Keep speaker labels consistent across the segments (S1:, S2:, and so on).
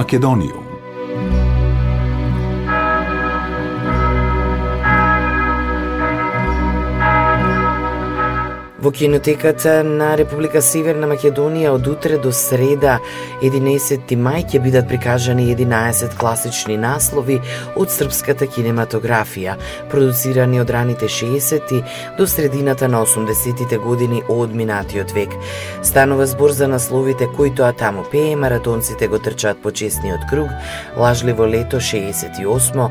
S1: Македониум.
S2: Во кинотеката на Република Северна Македонија од утре до среда 11 мај ќе бидат прикажани 11 класични наслови од српската кинематографија, продуцирани од раните 60-ти до средината на 80-тите години од минатиот век. Станува збор за насловите кои тоа таму пее, маратонците го трчаат по честниот круг, Лажливо лето 68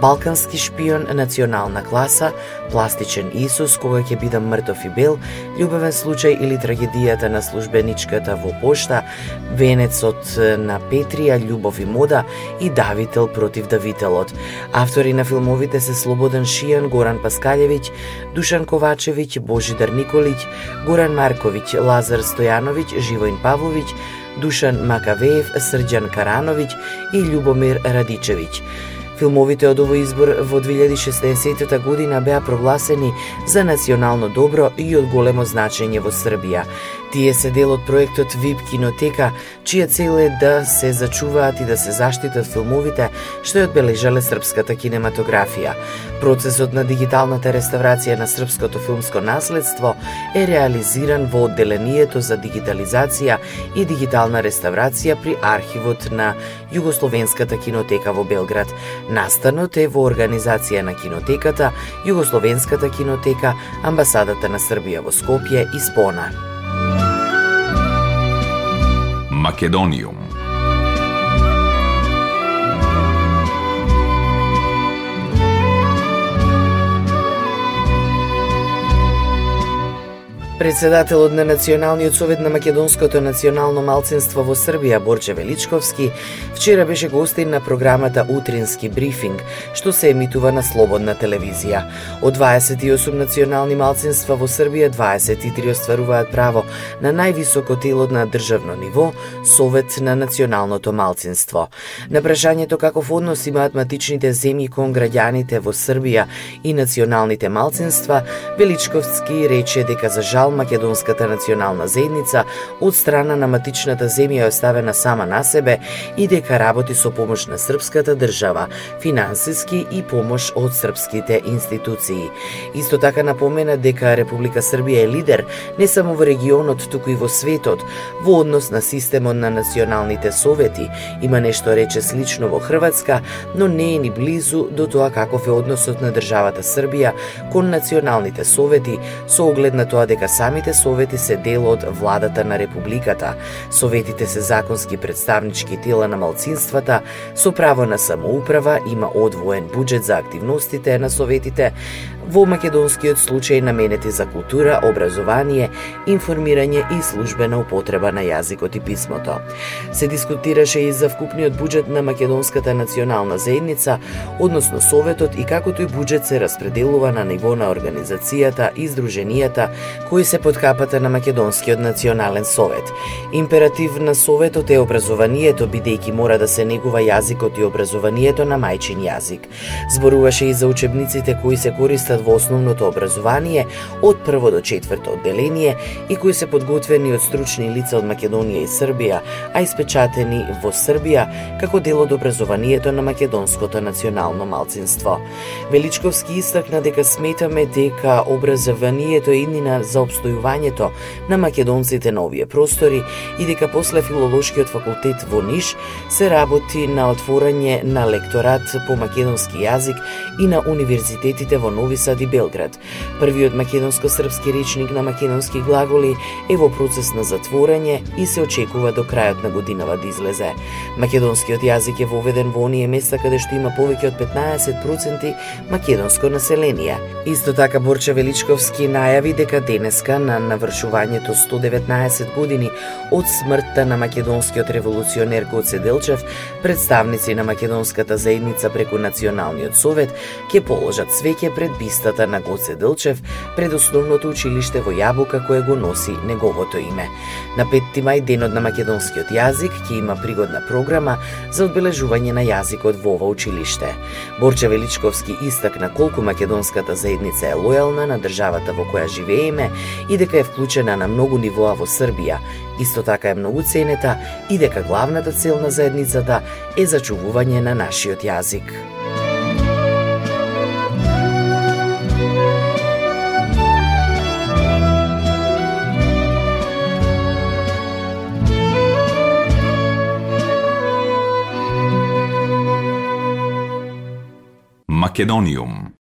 S2: Балкански шпион, национална класа, пластичен Исус кога ќе бидам мртов и бел, љубовен случај или трагедијата на службеничката во пошта, венецот на Петрија, љубов и мода и Давител против Давителот. Автори на филмовите се Слободен Шијан, Горан Паскалевиќ, Душан Ковачевиќ, Божидар Николиќ, Горан Марковиќ, Лазар Стојановиќ, Живоин Павловиќ, Душан Макавеев, Срđан Карановиќ и Љубомир Радичевиќ. Филмовите од овој избор во 2016 година беа прогласени за национално добро и од големо значење во Србија. Тие се дел од проектот VIP Кинотека, чија цел е да се зачуваат и да се заштитат филмовите што ја одбележале српската кинематографија. Процесот на дигиталната реставрација на српското филмско наследство е реализиран во одделението за дигитализација и дигитална реставрација при архивот на Југословенската кинотека во Белград. Настанот е во организација на кинотеката, Југословенската кинотека, амбасадата на Србија во Скопје и Спона.
S1: Македониум.
S2: Председателот на Националниот совет на Македонското национално малцинство во Србија Борче Величковски вчера беше гостин на програмата Утрински брифинг, што се емитува на Слободна телевизија. Од 28 национални малцинства во Србија 23 остваруваат право на највисоко тело на државно ниво, Совет на националното малцинство. На прашањето каков однос имаат матичните земји кон граѓаните во Србија и националните малцинства, Величковски рече дека за жал македонската национална заедница од страна на матичната земја е оставена сама на себе и дека работи со помош на српската држава, финансиски и помош од српските институции. Исто така напомена дека Република Србија е лидер не само во регионот, туку и во светот во однос на системот на националните совети. Има нешто рече слично во Хрватска, но не е ни близу до тоа каков е односот на државата Србија кон националните совети со оглед на тоа дека самите совети се дел од владата на републиката. Советите се законски представнички тела на малцинствата со право на самоуправа, има одвоен буџет за активностите на советите, во македонскиот случај наменети за култура, образование, информирање и службена употреба на јазикот и писмото. Се дискутираше и за вкупниот буџет на македонската национална заедница, односно Советот и како тој буџет се распределува на ниво на организацијата и здруженијата кои се под капата на Македонскиот национален совет. Императив на Советот е образованието, бидејќи мора да се негува јазикот и образованието на мајчин јазик. Зборуваше и за учебниците кои се користат запишуваат во основното образование од прво до четврто одделение и кои се подготвени од стручни лица од Македонија и Србија, а испечатени во Србија како дел од образованието на македонското национално малцинство. Величковски истакна дека сметаме дека образованието е иднина за обстојувањето на македонците на овие простори и дека после филолошкиот факултет во Ниш се работи на отворање на лекторат по македонски јазик и на универзитетите во Нови Сад и Белград. Првиот македонско-српски речник на македонски глаголи е во процес на затворање и се очекува до крајот на годинава да излезе. Македонскиот јазик е воведен во оние места каде што има повеќе од 15% македонско население. Исто така Борче Величковски најави дека денеска на навршувањето 119 години од смртта на македонскиот револуционер Гоце Делчев, представници на македонската заедница преку Националниот совет ќе положат свеќе пред бис листата на Гоце Делчев пред основното училиште во Јабука кое го носи неговото име. На 5 мај денот на македонскиот јазик ќе има пригодна програма за одбележување на јазикот во ова училиште. Борче Величковски истакна колку македонската заедница е лојална на државата во која живееме и дека е вклучена на многу нивоа во Србија. Исто така е многу ценета и дека главната цел на заедницата е зачувување на нашиот јазик.
S1: Македониум.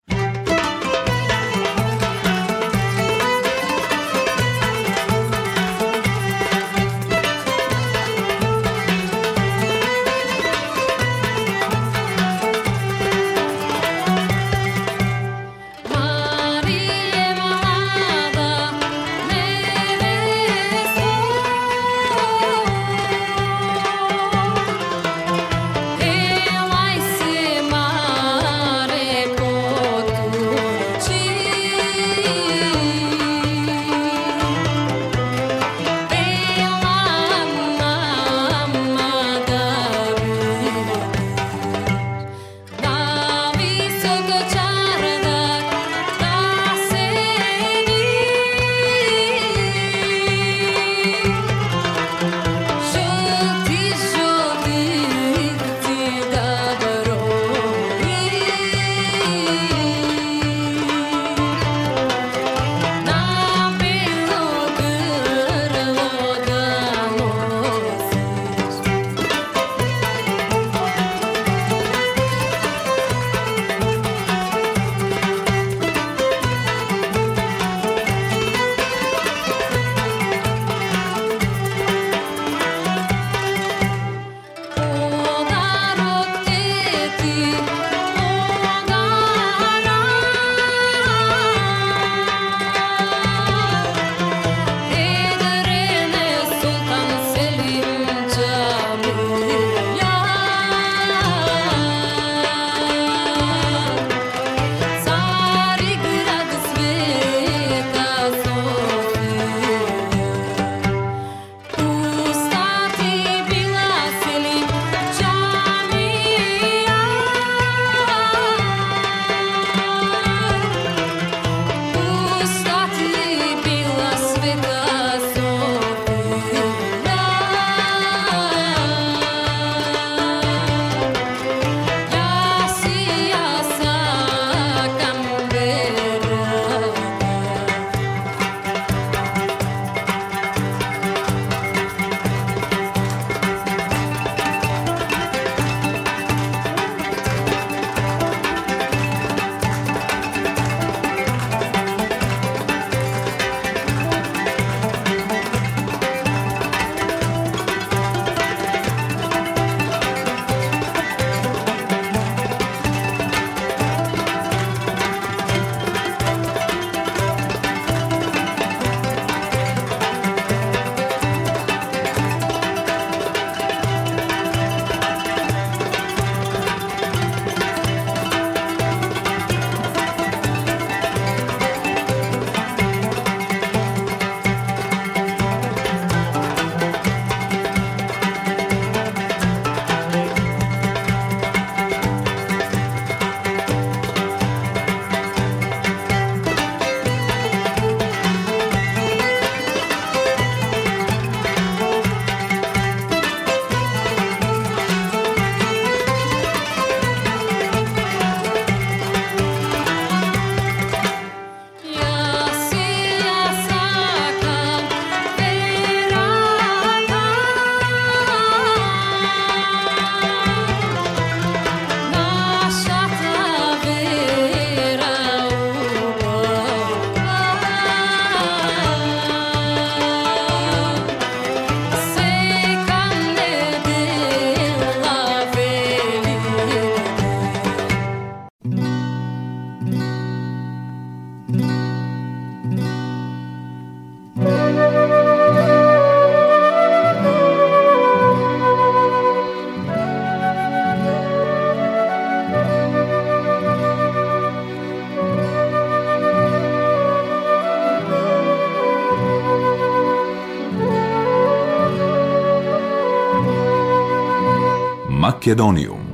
S1: Македонијум.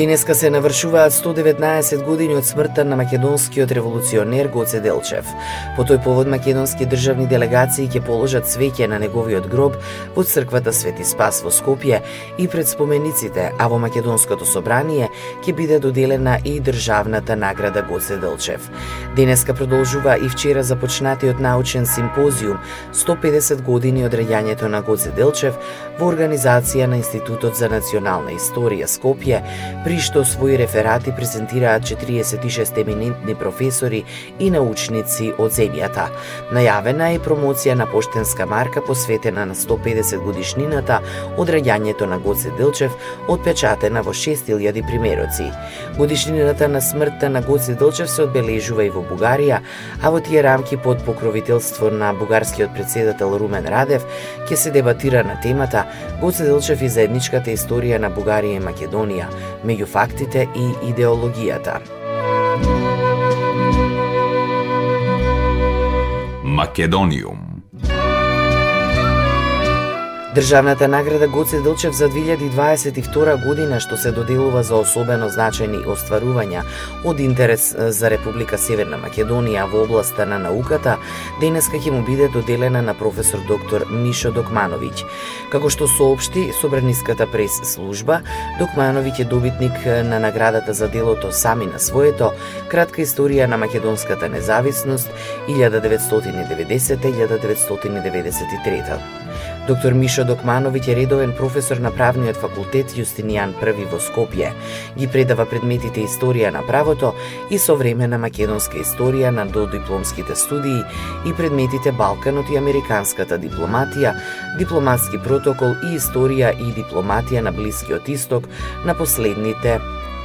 S2: Денеска се навршуваат 119 години од смртта на македонскиот револуционер Гоце Делчев. По тој повод македонски државни делегации ќе положат свеќе на неговиот гроб во црквата Свети Спас во Скопје и пред спомениците, а во македонското собрание ќе биде доделена и државната награда Гоце Делчев. Денеска продолжува и вчера започнатиот научен симпозиум 150 години од раѓањето на Гоце Делчев во организација на Институтот за национална историја Скопје при што своји реферати презентираат 46 еминентни професори и научници од земјата. Најавена е промоција на поштенска марка посветена на 150 годишнината од раѓањето на Гоце Делчев, отпечатена во 6000 примероци. Годишнината на смртта на Гоце Делчев се одбележува и во Бугарија, а во тие рамки под покровителство на бугарскиот председател Румен Радев ќе се дебатира на темата Гоце Делчев и заедничката историја на Бугарија и Македонија, меѓу фактите и идеологијата.
S1: Македониум
S2: Државната награда Гоце Делчев за 2022 година што се доделува за особено значајни остварувања од интерес за Република Северна Македонија во областа на науката, денеска ќе му биде доделена на професор доктор Мишо Докмановиќ. Како што соопшти Собраниската прес служба, Докмановиќ е добитник на наградата за делото Сами на своето, кратка историја на македонската независност 1990-1993. Доктор Мишо Докмановиќ е редовен професор на правниот факултет Јустинијан I во Скопје. Ги предава предметите историја на правото и современа македонска историја на додипломските студии и предметите Балканот и американската дипломатија, дипломатски протокол и историја и дипломатија на Блискиот Исток на последните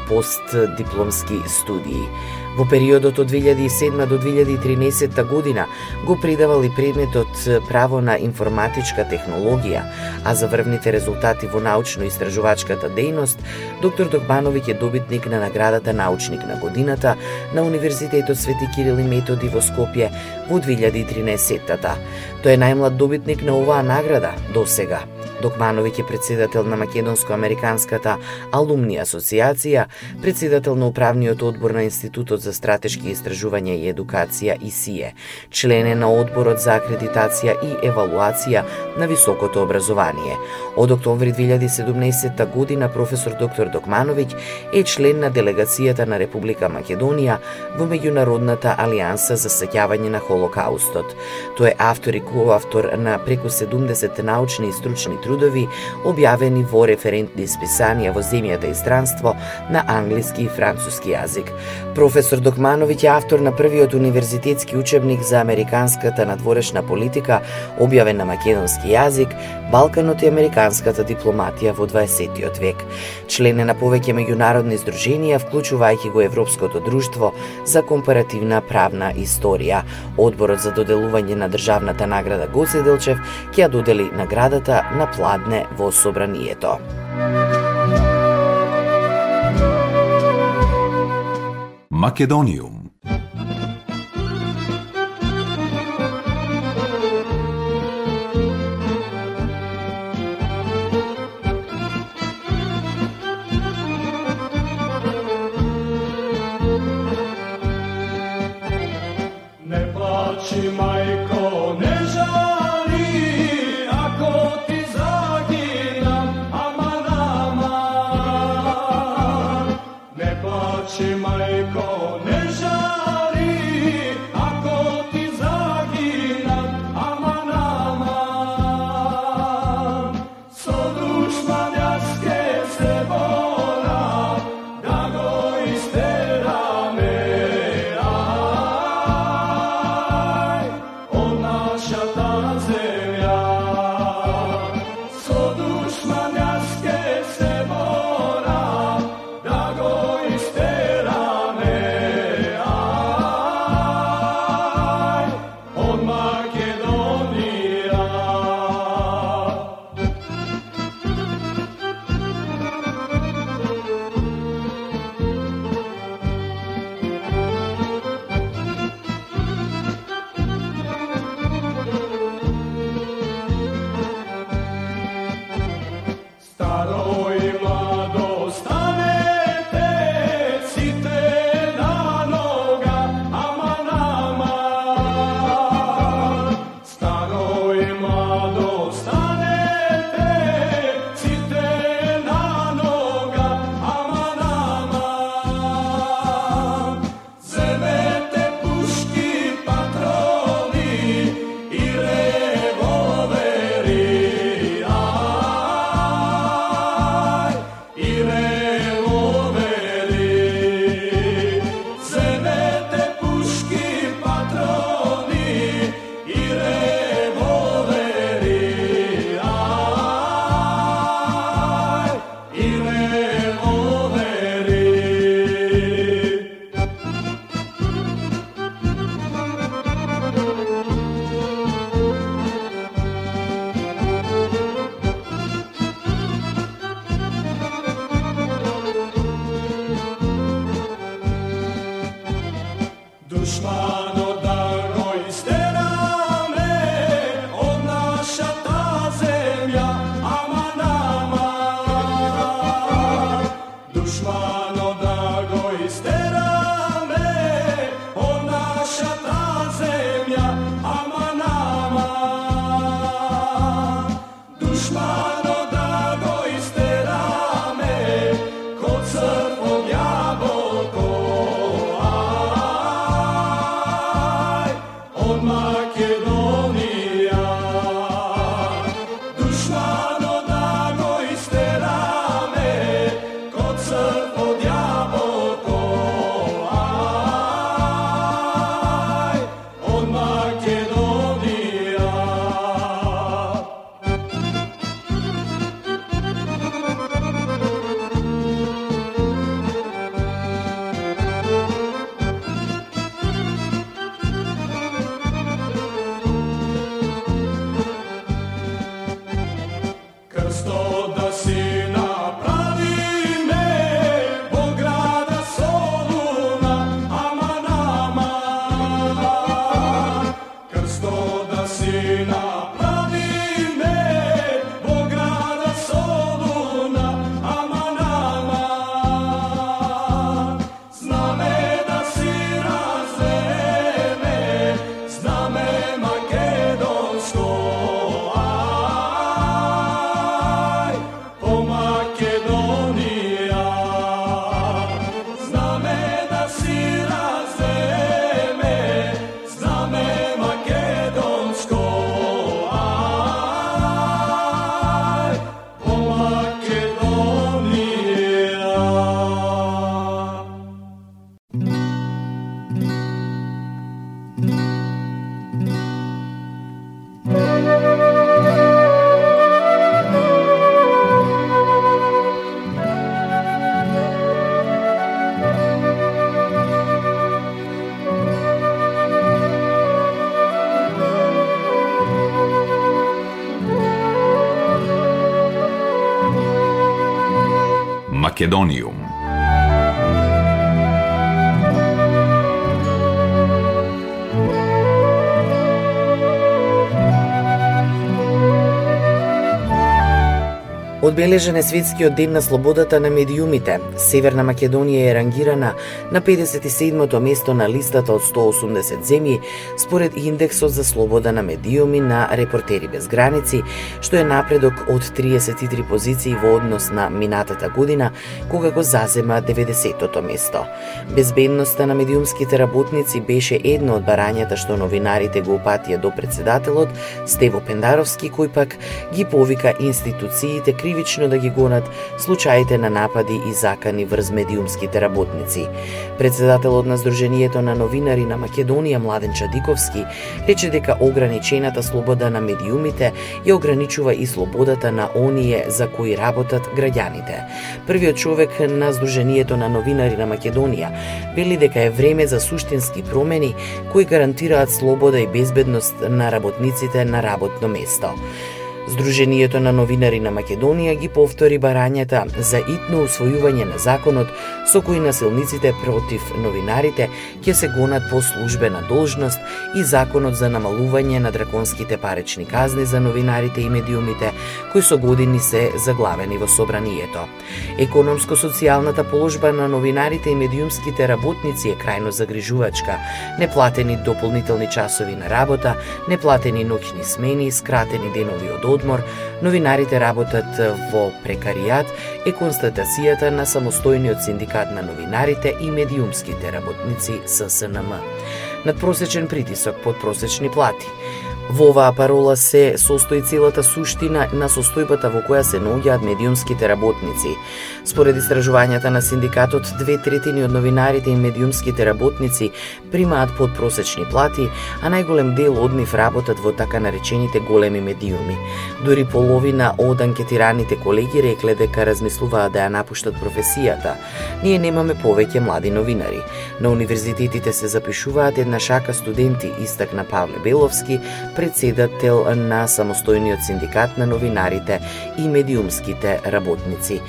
S2: постдипломски студии. Во периодот од 2007 до 2013 година го предавал и предметот право на информатичка технологија, а за врвните резултати во научно-истражувачката дејност, доктор Докмановиќ е добитник на наградата Научник на годината на Универзитетот Свети Кирил и Методи во Скопје во 2013-та. Тој е најмлад добитник на оваа награда до сега. Докмановиќ е председател на Македонско-Американската алумни асоциација, председател на управниот одбор на Институтот за стратешки истражувања и едукација ИСИЕ, член е на одборот за акредитација и евалуација на високото образование. Од октомври 2017 година професор доктор Докмановиќ е член на делегацијата на Република Македонија во меѓународната алијанса за сеќавање на Холокаустот. Тој е автор и коавтор на преку 70 научни и стручни трудови објавени во референтни списанија во земјата и странство на англиски и француски јазик. Професор Докмановиќ е автор на првиот универзитетски учебник за американската надворешна политика, објавен на македонски јазик, Балканот и американската дипломатија во 20 век. Член е на повеќе меѓународни здруженија, вклучувајќи го Европското друштво за компаративна правна историја. Одборот за доделување на државната награда Гоце Делчев ќе ја додели наградата на Пладне во Собранието.
S1: Македониум. Македониум.
S2: Одбележен е светскиот ден на слободата на медиумите. Северна Македонија е рангирана на 57-то место на листата од 180 земји според индексот за слобода на медиуми на Репортери без граници, што е напредок од 33 позиции во однос на минатата година, кога го зазема 90-тото место. Безбедноста на медиумските работници беше едно од барањата што новинарите го упатија до председателот Стево Пендаровски, кој пак ги повика институциите криви лично да ги гонат случаите на напади и закани врз медиумските работници. Председателот на Сдруженијето на новинари на Македонија Младен Чадиковски рече дека ограничената слобода на медиумите ја ограничува и слободата на оние за кои работат граѓаните. Првиот човек на Сдруженијето на новинари на Македонија вели дека е време за суштински промени кои гарантираат слобода и безбедност на работниците на работно место. Сдруженијето на новинари на Македонија ги повтори барањата за итно усвојување на законот со кој насилниците против новинарите ќе се гонат по службена должност и законот за намалување на драконските паречни казни за новинарите и медиумите кои со години се заглавени во собранието. Економско-социјалната положба на новинарите и медиумските работници е крајно загрижувачка. Неплатени дополнителни часови на работа, неплатени ноќни смени, скратени денови од одмор, новинарите работат во прекаријат е констатацијата на самостојниот синдикат на новинарите и медиумските работници ССНМ. Надпросечен притисок под просечни плати, Во оваа парола се состои целата суштина на состојбата во која се наоѓаат медиумските работници. Според истражувањата на синдикатот, две третини од новинарите и медиумските работници примаат подпросечни плати, а најголем дел од нив работат во така наречените големи медиуми. дури половина од анкетираните колеги рекле дека размислуваат да ја напуштат професијата. Ние немаме повеќе млади новинари. На универзитетите се запишуваат една шака студенти, истакна Павле Беловски, председател на самостојниот синдикат на новинарите и медиумските работници.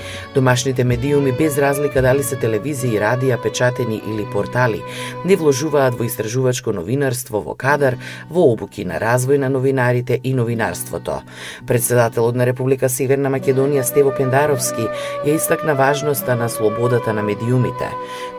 S2: Домашните медиуми, без разлика дали се телевизија, радија, печатени или портали, не вложуваат во истражувачко новинарство, во кадар, во обуки на развој на новинарите и новинарството. Председателот на Република Северна Македонија Стево Пендаровски ја истакна важноста на слободата на медиумите.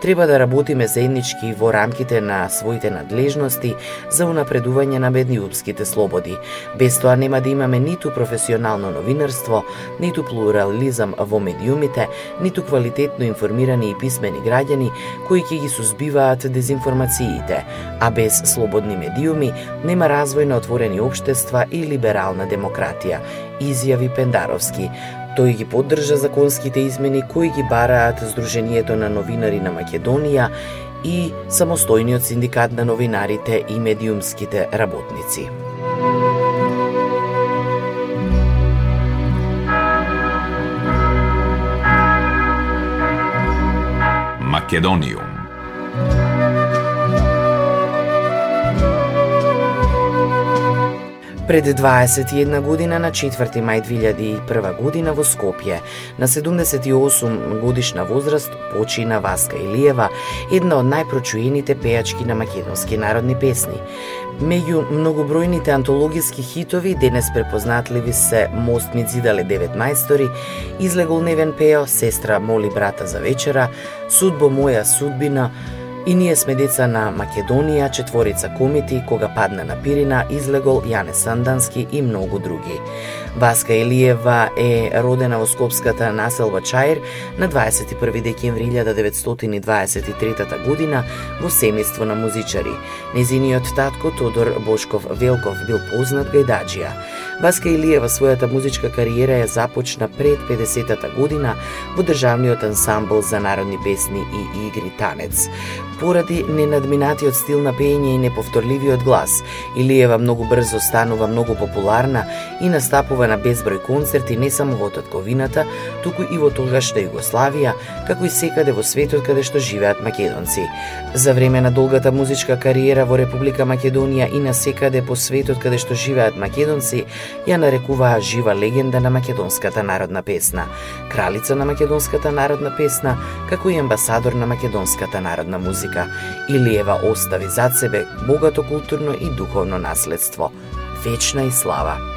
S2: Треба да работиме заеднички во рамките на своите надлежности за унапредување на медиумските слободи. Без тоа нема да имаме ниту професионално новинарство, ниту плурализам во медиумите, ниту квалитетно информирани и писмени граѓани кои ќе ги сузбиваат дезинформациите, а без слободни медиуми нема развој на отворени општества и либерална демократија, изјави Пендаровски. Тој ги поддржа законските измени кои ги бараат Сдруженијето на новинари на Македонија и самостојниот синдикат на новинарите и медиумските работници.
S1: Македонијум.
S3: Пред 21 година на 4 мај 2001 година во Скопје, на 78 годишна возраст почина Васка Илиева, една од најпрочуените пејачки на македонски народни песни. Меѓу многобројните антологиски хитови, денес препознатливи се Мост ми зидале девет мајстори, Излегол невен пео, Сестра моли брата за вечера, Судбо моја судбина, И ние сме деца на Македонија, четворица комити, кога падна на Пирина, излегол Јане Сандански и многу други. Васка Илиева е родена во Скопската населба Чаир на 21 декември 1923 година во семејство на музичари. Незиниот татко Тодор Бошков Велков бил познат гајдаджија. Васка Илиева својата музичка кариера ја започна пред 50-та година во државниот ансамбл за народни песни и игри танец. Поради ненадминатиот стил на пеење и неповторливиот глас, Илиева многу брзо станува многу популарна и настапува на безброј концерти не само во татковината, туку и во тогашна Југославија, како и секаде во светот каде што живеат македонци. За време на долгата музичка кариера во Република Македонија и на секаде по светот каде што живеат македонци, ја нарекуваа жива легенда на македонската народна песна, кралица на македонската народна песна, како и амбасадор на македонската народна музика. Илиева остави зад себе богато културно и духовно наследство. Вечна и слава!